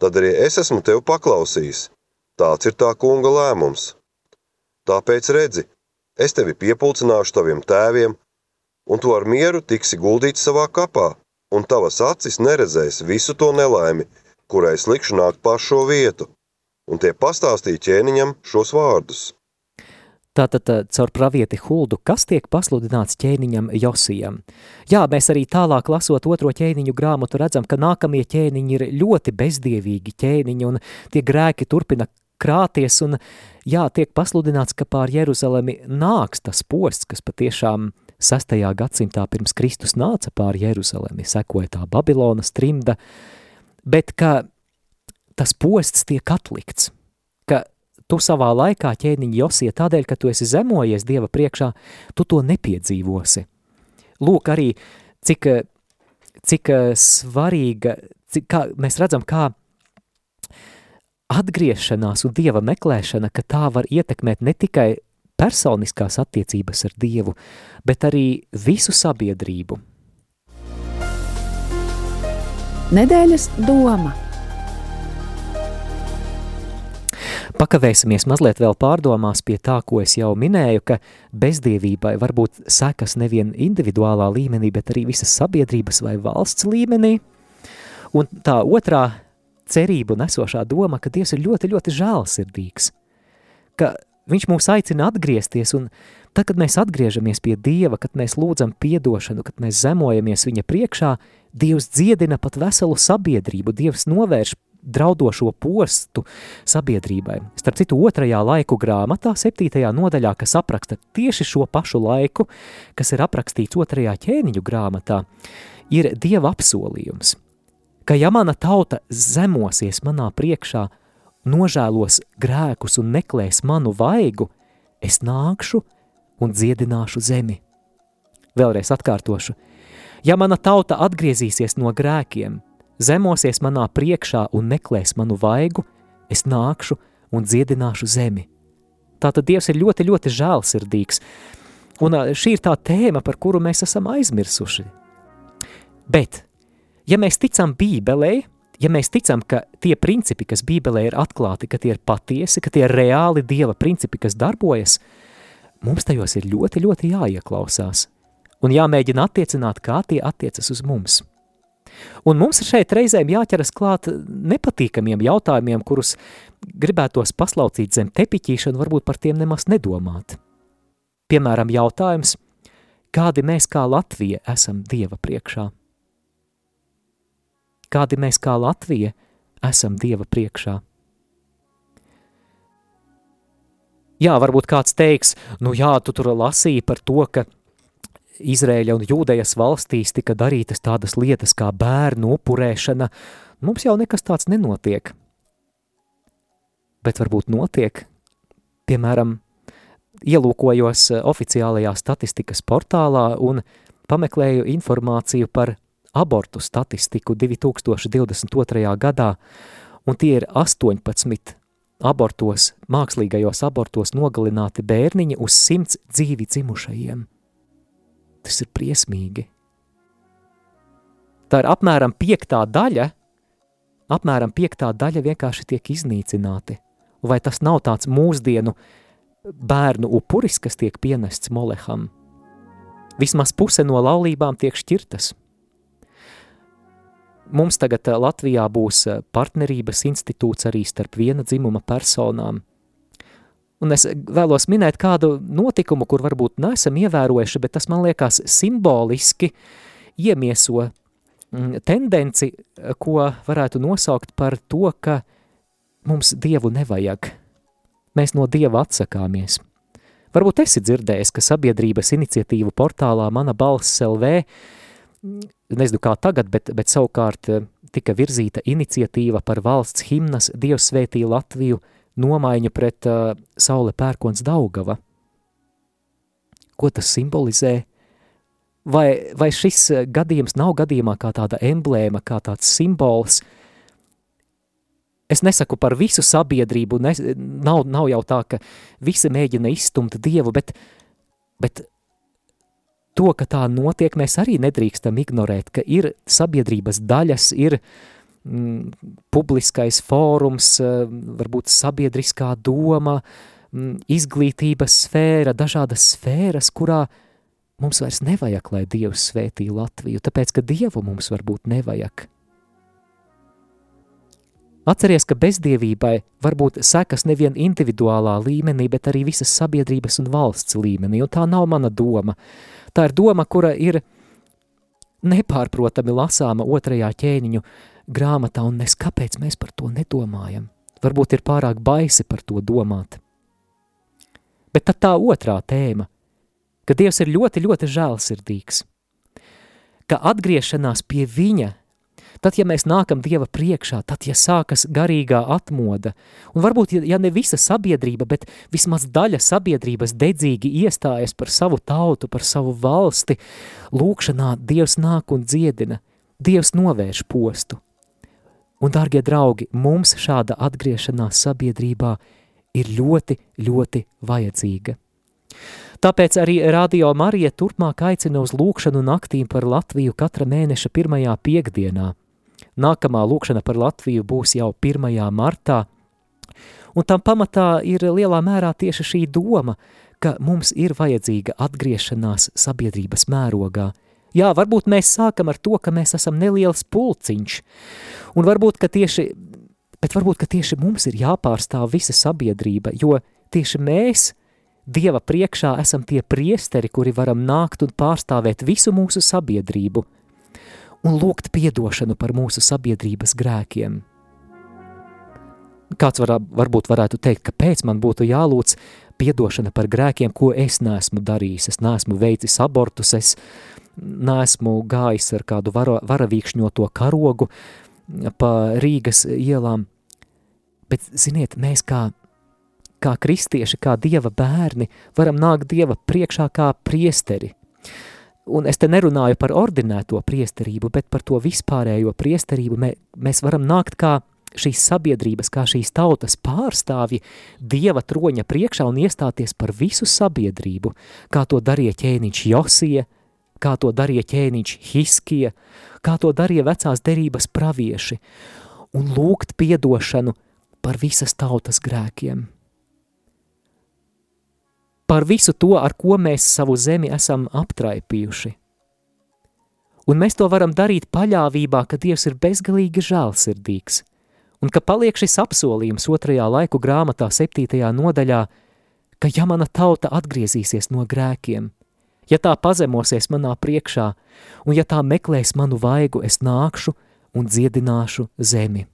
Tad arī es esmu tevi paklausījis. Tāds ir tā kunga lēmums. Tāpēc redzi, es tevi piepulcināšu taviem tēviem, un tu ar mieru tiksi guldīts savā kapā, un tavas acis neredzēs visu to nelaimi, kurai slikšu nākt pār šo vietu un tie pastāstīja ķēniņam šos vārdus. Tātad caur pravieti Huldu, kas tiek pasludināts ķēniņam Josijam. Jā, mēs arī tālāk lasot otro ķēniņu grāmatu redzam, ka nākamie ķēniņi ir ļoti bezdievīgi ķēniņi un tie grēki turpina krāties un jā, tiek pasludināts, ka pār Jeruzalemi nāks tas posts, kas patiešām 6. gadsimtā pirms Kristus nāca pār Jeruzalemi, sekoja tā Babilonas trimda, bet ka tas posts tiek atlikts, ka tu savā laikā ķēniņa Josie tādēļ, ka tu esi zemojies Dieva priekšā, tu to nepiedzīvosi. Lūk arī, cik, cik svarīga, cik, kā, mēs redzam, kā atgriešanās un Dieva meklēšana, ka tā var ietekmēt ne tikai personiskās attiecības ar Dievu, bet arī visu sabiedrību. Nedēļas doma – Pakavēsimies mazliet vēl pārdomās pie tā, ko es jau minēju, ka bezdievībai var būt sekas nevien individuālā līmenī, bet arī visas sabiedrības vai valsts līmenī. Un tā otrā cerību nesošā doma, ka Dievs ir ļoti, ļoti žēlsirdīgs, ka viņš mūs aicina atgriezties un tad, kad mēs atgriežamies pie Dieva, kad mēs lūdzam piedošanu, kad mēs zemojamies viņa priekšā, Dievs dziedina pat veselu sabiedrību, Dievs novērš draudošo postu sabiedrībai. Starp citu, otrajā laiku grāmatā, septītajā nodaļā, kas apraksta tieši šo pašu laiku, kas ir aprakstīts otrajā ķēniņu grāmatā, ir Dieva apsolījums, ka ja mana tauta zemosies manā priekšā, nožēlos grēkus un meklēs manu vaigu, es nākšu un dziedināšu zemi. Vēlreiz atkārtošu. Ja mana tauta atgriezīsies no grēkiem – zemosies manā priekšā un meklēs manu vaigu, es nākšu un dziedināšu zemi. Tātad Dievs ir ļoti, ļoti žēlsirdīgs, un šī ir tā tēma, par kuru mēs esam aizmirsuši. Bet, ja mēs ticam Bībelei, ja mēs ticam, ka tie principi, kas Bībelē ir atklāti, ka tie ir patiesi, ka tie ir reāli Dieva principi, kas darbojas, mums tajos ir ļoti, ļoti jāieklausās un jāmēģina attiecināt, kā tie attiecas uz mums. Un mums šeit reizēm jāķeras klāt nepatīkamiem jautājumiem, kurus gribētos paslaucīt zem tepiķīšanu, varbūt par tiem nemaz nedomāt. Piemēram, jautājums, kādi mēs kā Latvija esam Dieva priekšā? Kādi mēs kā Latvija esam Dieva priekšā? Jā, varbūt kāds teiks, nu jā, tu tur lasīji par to, ka Izrēļa un Jūdejas valstīs tika darītas tādas lietas kā bērnu upurēšana, mums jau nekas tāds nenotiek. Bet varbūt notiek, piemēram, ielūkojos oficiālajā statistikas portālā un pameklēju informāciju par abortu statistiku 2022. gadā, un tie ir 18 abortos, mākslīgajos abortos nogalināti bērniņi uz simts dzīvi dzimušajiem. Tas ir briesmīgi. Tā ir apmēram piektā daļa, apmēram piektā daļa vienkārši tiek iznīcināti. Vai tas nav tāds mūsdienu bērnu upuris, kas tiek pienests Moleham? Vismaz puse no laulībām tiek šķirtas. Mums tagad eh, Latvijā būs eh, partnerības institūts arī starp viena dzimuma personām. Un es vēlos minēt kādu notikumu, kur varbūt neesam ievērojuši, bet tas man liekas simboliski iemieso mm, tendenci, ko varētu nosaukt par to, ka mums Dievu nevajag. Mēs no Dieva atsakāmies. Varbūt esi dzirdējis, ka sabiedrības iniciatīvu portālā Mana balss LV, nezinu kā tagad, bet, bet savukārt tika virzīta iniciatīva par valsts himnas Dievs svētī Latviju – nomaiņa pret uh, saule pērkons Daugava. Ko tas simbolizē? Vai, vai šis gadījums nav gadījumā kā tāda emblēma, kā tāds simbols? Es nesaku par visu sabiedrību, ne, nav, nav jau tā, ka visi mēģina izstumt Dievu, bet, bet to, ka tā notiek, mēs arī nedrīkstam ignorēt, ka ir sabiedrības daļas, ir uh, mm, publiskais fórums, eh, varbūt sabiedriskā doma, mm, izglītības sfēra, dažādas sfēras, kurā mums vairs nevajag, lai Dievs svētī Latviju, tāpēc, ka Dievu mums varbūt nevajag. Atceries, ka bezdievībai var būt sekas nevien individuālā līmenī, bet arī visas sabiedrības un valsts līmenī, un tā nav mana doma. Tā ir doma, kura ir nepārprotami lasāma otrajā ķēniņu grāmatā, un mēs kāpēc mēs par to nedomājam? Varbūt ir pārāk baisi par to domāt. Bet tad tā otrā tēma, ka Dievs ir ļoti, ļoti žēlsirdīgs, ka atgriešanās pie viņa, tad, ja mēs nākam Dieva priekšā, tad, ja sākas garīgā atmoda, un varbūt, ja ne visa sabiedrība, bet vismaz daļa sabiedrības dedzīgi iestājas par savu tautu, par savu valsti, lūkšanā Dievs nāk un dziedina, Dievs novērš postu. Un, dārgie draugi, mums šāda atgriešanās sabiedrībā ir ļoti, ļoti vajadzīga. Tāpēc arī Radio Marija turpmāk aicina uz lūkšanu naktīm par Latviju katra mēneša pirmajā piekdienā. Nākamā lūkšana par Latviju būs jau 1. martā, un tam pamatā ir lielā mērā tieši šī doma, ka mums ir vajadzīga atgriešanās sabiedrības mērogā. Jā, varbūt mēs sākam ar to, ka mēs esam neliels pulciņš, un varbūt, ka tieši, bet varbūt, ka tieši mums ir jāpārstāv visa sabiedrība, jo tieši mēs Dieva priekšā esam tie priesteri, kuri varam nākt un pārstāvēt visu mūsu sabiedrību un lūgt piedošanu par mūsu sabiedrības grēkiem. Kāds var, varbūt varētu teikt, kāpēc man būtu jālūdz piedošana par grēkiem, ko es neesmu darījis. Es neesmu veicis abortus, es neesmu gājis ar kādu vara, varavīkšņoto karogu pa Rīgas ielām. Bet, ziniet, mēs kā kā kristieši, kā dieva bērni, varam nākt dieva priekšā kā priesteri. Un es te nerunāju par ordinēto priesterību, bet par to vispārējo priesterību. Mē, mēs varam nākt kā šīs sabiedrības, kā šīs tautas pārstāvji dieva troņa priekšā un iestāties par visu sabiedrību, kā to darīja ķēniņš Josija, kā to darīja ķēniņš Hiskija, kā to darīja vecās derības pravieši, un lūgt piedošanu par visas tautas grēkiem par visu to, ar ko mēs savu zemi esam aptraipījuši. Un mēs to varam darīt paļāvībā, ka Dievs ir bezgalīgi žēlsirdīgs, un ka paliek šis apsolījums otrajā laiku grāmatā septītajā nodaļā, ka ja mana tauta atgriezīsies no grēkiem, ja tā pazemosies manā priekšā, un ja tā meklēs manu vaigu, es nākšu un dziedināšu zemi.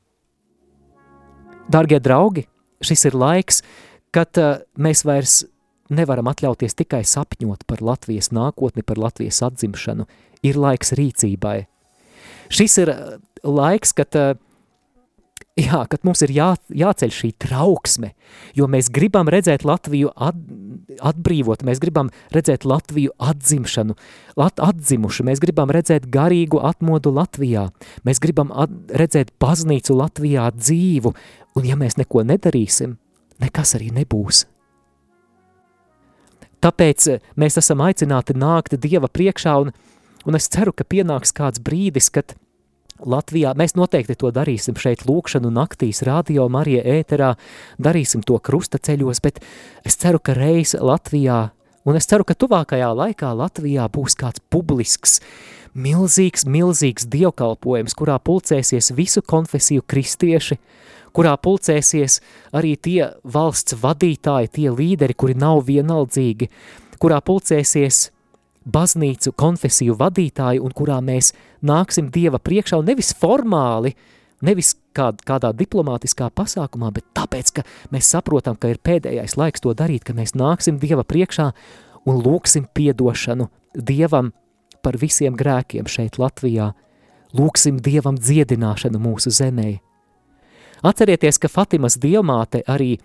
Dargie draugi, šis ir laiks, kad uh, mēs vairs nevaram atļauties tikai sapņot par Latvijas nākotni, par Latvijas atzimšanu. Ir laiks rīcībai. Šis ir uh, laiks, kad, uh, jā, kad mums ir jā, jāceļ šī trauksme, jo mēs gribam redzēt Latviju at, atbrīvot, mēs gribam redzēt Latviju atzimšanu, lat, atzimušu, mēs gribam redzēt garīgu atmodu Latvijā, mēs gribam at, redzēt baznīcu Latvijā dzīvu, un ja mēs neko nedarīsim, nekas arī nebūs. Tāpēc eh, mēs esam aicināti nākt Dieva priekšā, un, un es ceru, ka pienāks kāds brīdis, kad Latvijā. Mēs noteikti to darīsim šeit lūkšanu naktīs, radio Marija ēterā, darīsim to krusta ceļos, bet es ceru, ka reiz Latvijā, un es ceru, ka tuvākajā laikā Latvijā būs kāds publisks, milzīgs, milzīgs dievkalpojums, kurā pulcēsies visu konfesiju kristieši, kurā pulcēsies arī tie valsts vadītāji, tie līderi, kuri nav vienaldzīgi, kurā pulcēsies baznīcu konfesiju vadītāji un kurā mēs nāksim Dieva priekšā un nevis formāli, nevis kād, kādā diplomātiskā pasākumā, bet tāpēc, ka mēs saprotam, ka ir pēdējais laiks to darīt, ka mēs nāksim Dieva priekšā un lūksim piedošanu Dievam par visiem grēkiem šeit Latvijā, lūksim Dievam dziedināšanu mūsu zemē, Atcerieties, ka Fatimas dievmāte arī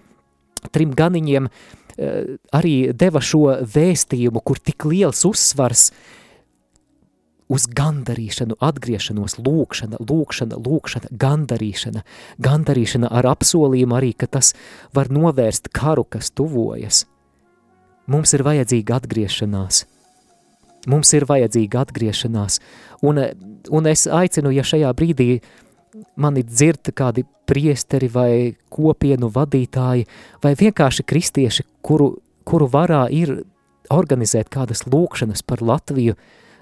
trim ganiņiem eh, arī deva šo vēstījumu, kur tik liels uzsvars uz gandarīšanu, atgriešanos, lūkšana, lūkšana, lūkšana, gandarīšana, gandarīšana ar apsolījumu arī, ka tas var novērst karu, kas tuvojas. Mums ir vajadzīga atgriešanās. Mums ir vajadzīga atgriešanās, un, un es aicinu, ja šajā brīdī uh, mani dzird kādi priesteri vai kopienu vadītāji vai vienkārši kristieši, kuru, kuru varā ir organizēt kādas lūkšanas par Latviju,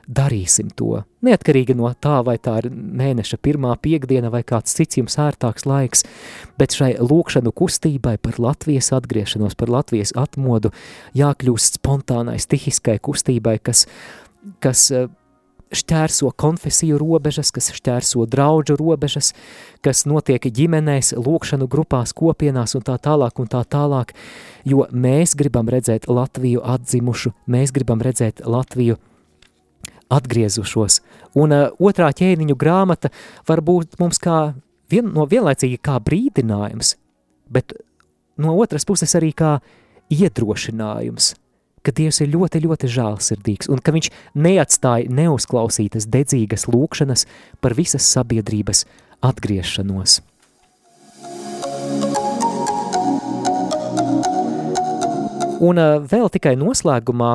darīsim to. Neatkarīgi no tā, vai tā ir mēneša pirmā piekdiena vai kāds cits jums ērtāks laiks, bet šai lūkšanu kustībai par Latvijas atgriešanos, par Latvijas atmodu jākļūst spontānai, stihiskai kustībai, kas, kas šķērso konfesiju robežas, kas šķērso draudžu robežas, kas notiek ģimenēs, lūkšanu grupās, kopienās un tā tālāk un tā tālāk, jo mēs gribam redzēt Latviju atzimušu, mēs gribam redzēt Latviju atgriezušos. Un uh, otrā ķēniņu grāmata var būt mums kā vien, no vienlaicīgi kā brīdinājums, bet no otras puses arī kā iedrošinājums, ka Dievs ir ļoti, ļoti žālsirdīgs un ka viņš neatstāja neuzklausītas dedzīgas lūkšanas par visas sabiedrības atgriešanos. Un vēl tikai noslēgumā,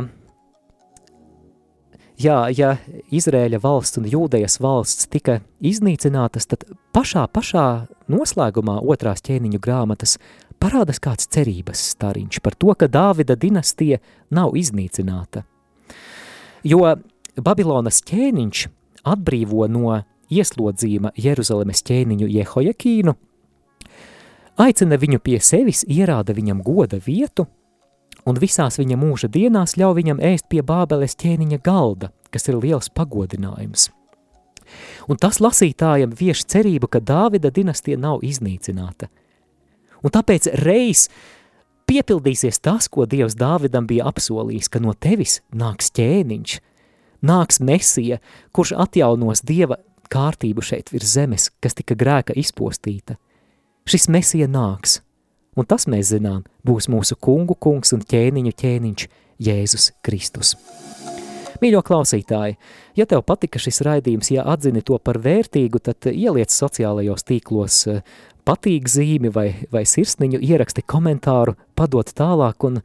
jā, ja Izrēļa valsts un Jūdejas valsts tika iznīcinātas, tad pašā, pašā noslēgumā otrās ķēniņu grāmatas parādās kāds cerības stariņš par to, ka Dāvida dinastija nav iznīcināta. Jo Babilonas ķēniņš atbrīvo no ieslodzījuma Jeruzalemes ķēniņu Jehojakīnu, aicina viņu pie sevis, ierāda viņam goda vietu – un visās viņa mūža dienās ļauj viņam ēst pie bābeles ķēniņa galda, kas ir liels pagodinājums. Un tas lasītājam vieš cerību, ka Dāvida dinastija nav iznīcināta. Un tāpēc reiz piepildīsies tas, ko Dievs Dāvidam bija apsolījis, ka no tevis nāks ķēniņš, nāks mesija, kurš atjaunos Dieva kārtību šeit virs zemes, kas tika grēka izpostīta. Šis mesija nāks – un tas mēs zinām, būs mūsu kungu kungs un ķēniņu ķēniņš Jēzus Kristus. Mīļo klausītāji, ja tev patika šis raidījums, ja atzini to par vērtīgu, tad ieliec sociālajos tīklos patīk zīmi vai, vai sirsniņu, ieraksti komentāru, padot tālāk un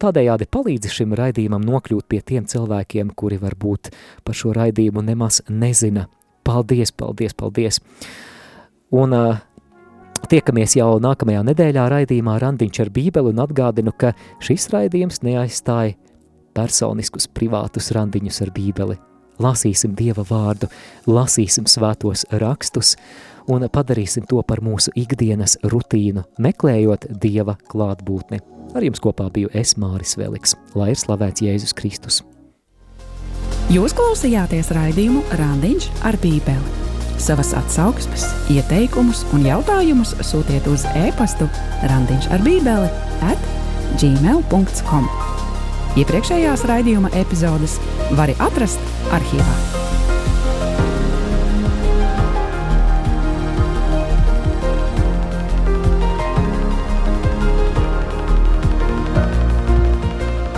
tādējādi palīdzi šim raidījumam nokļūt pie tiem cilvēkiem, kuri varbūt par šo raidījumu nemaz nezina. Paldies, paldies, paldies! Un uh, Tiekamies jau nākamajā nedēļā raidījumā Randiņš ar bībeli un atgādinu, ka šis raidījums neaizstāja personiskus privātus randiņus ar bībeli. Lasīsim Dieva vārdu, lasīsim svētos rakstus un padarīsim to par mūsu ikdienas rutīnu, meklējot Dieva klātbūtni. Ar jums kopā biju es Māris Veliks, lai ir slavēts Jēzus Kristus. Jūs klausījāties raidījumu Randiņš ar bībeli. Savas atsauksmes, ieteikumus un jautājumus sūtiet uz e-pastu Randiņš ar Bībeli at gmail.com. Iepriekšējās raidījuma epizodes var atrast arhīvā.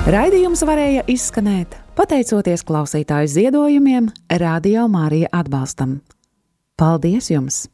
Raidījums varēja izskanēt pateicoties klausītāju ziedojumiem, Radio Mārija atbalstam. Paldies jums!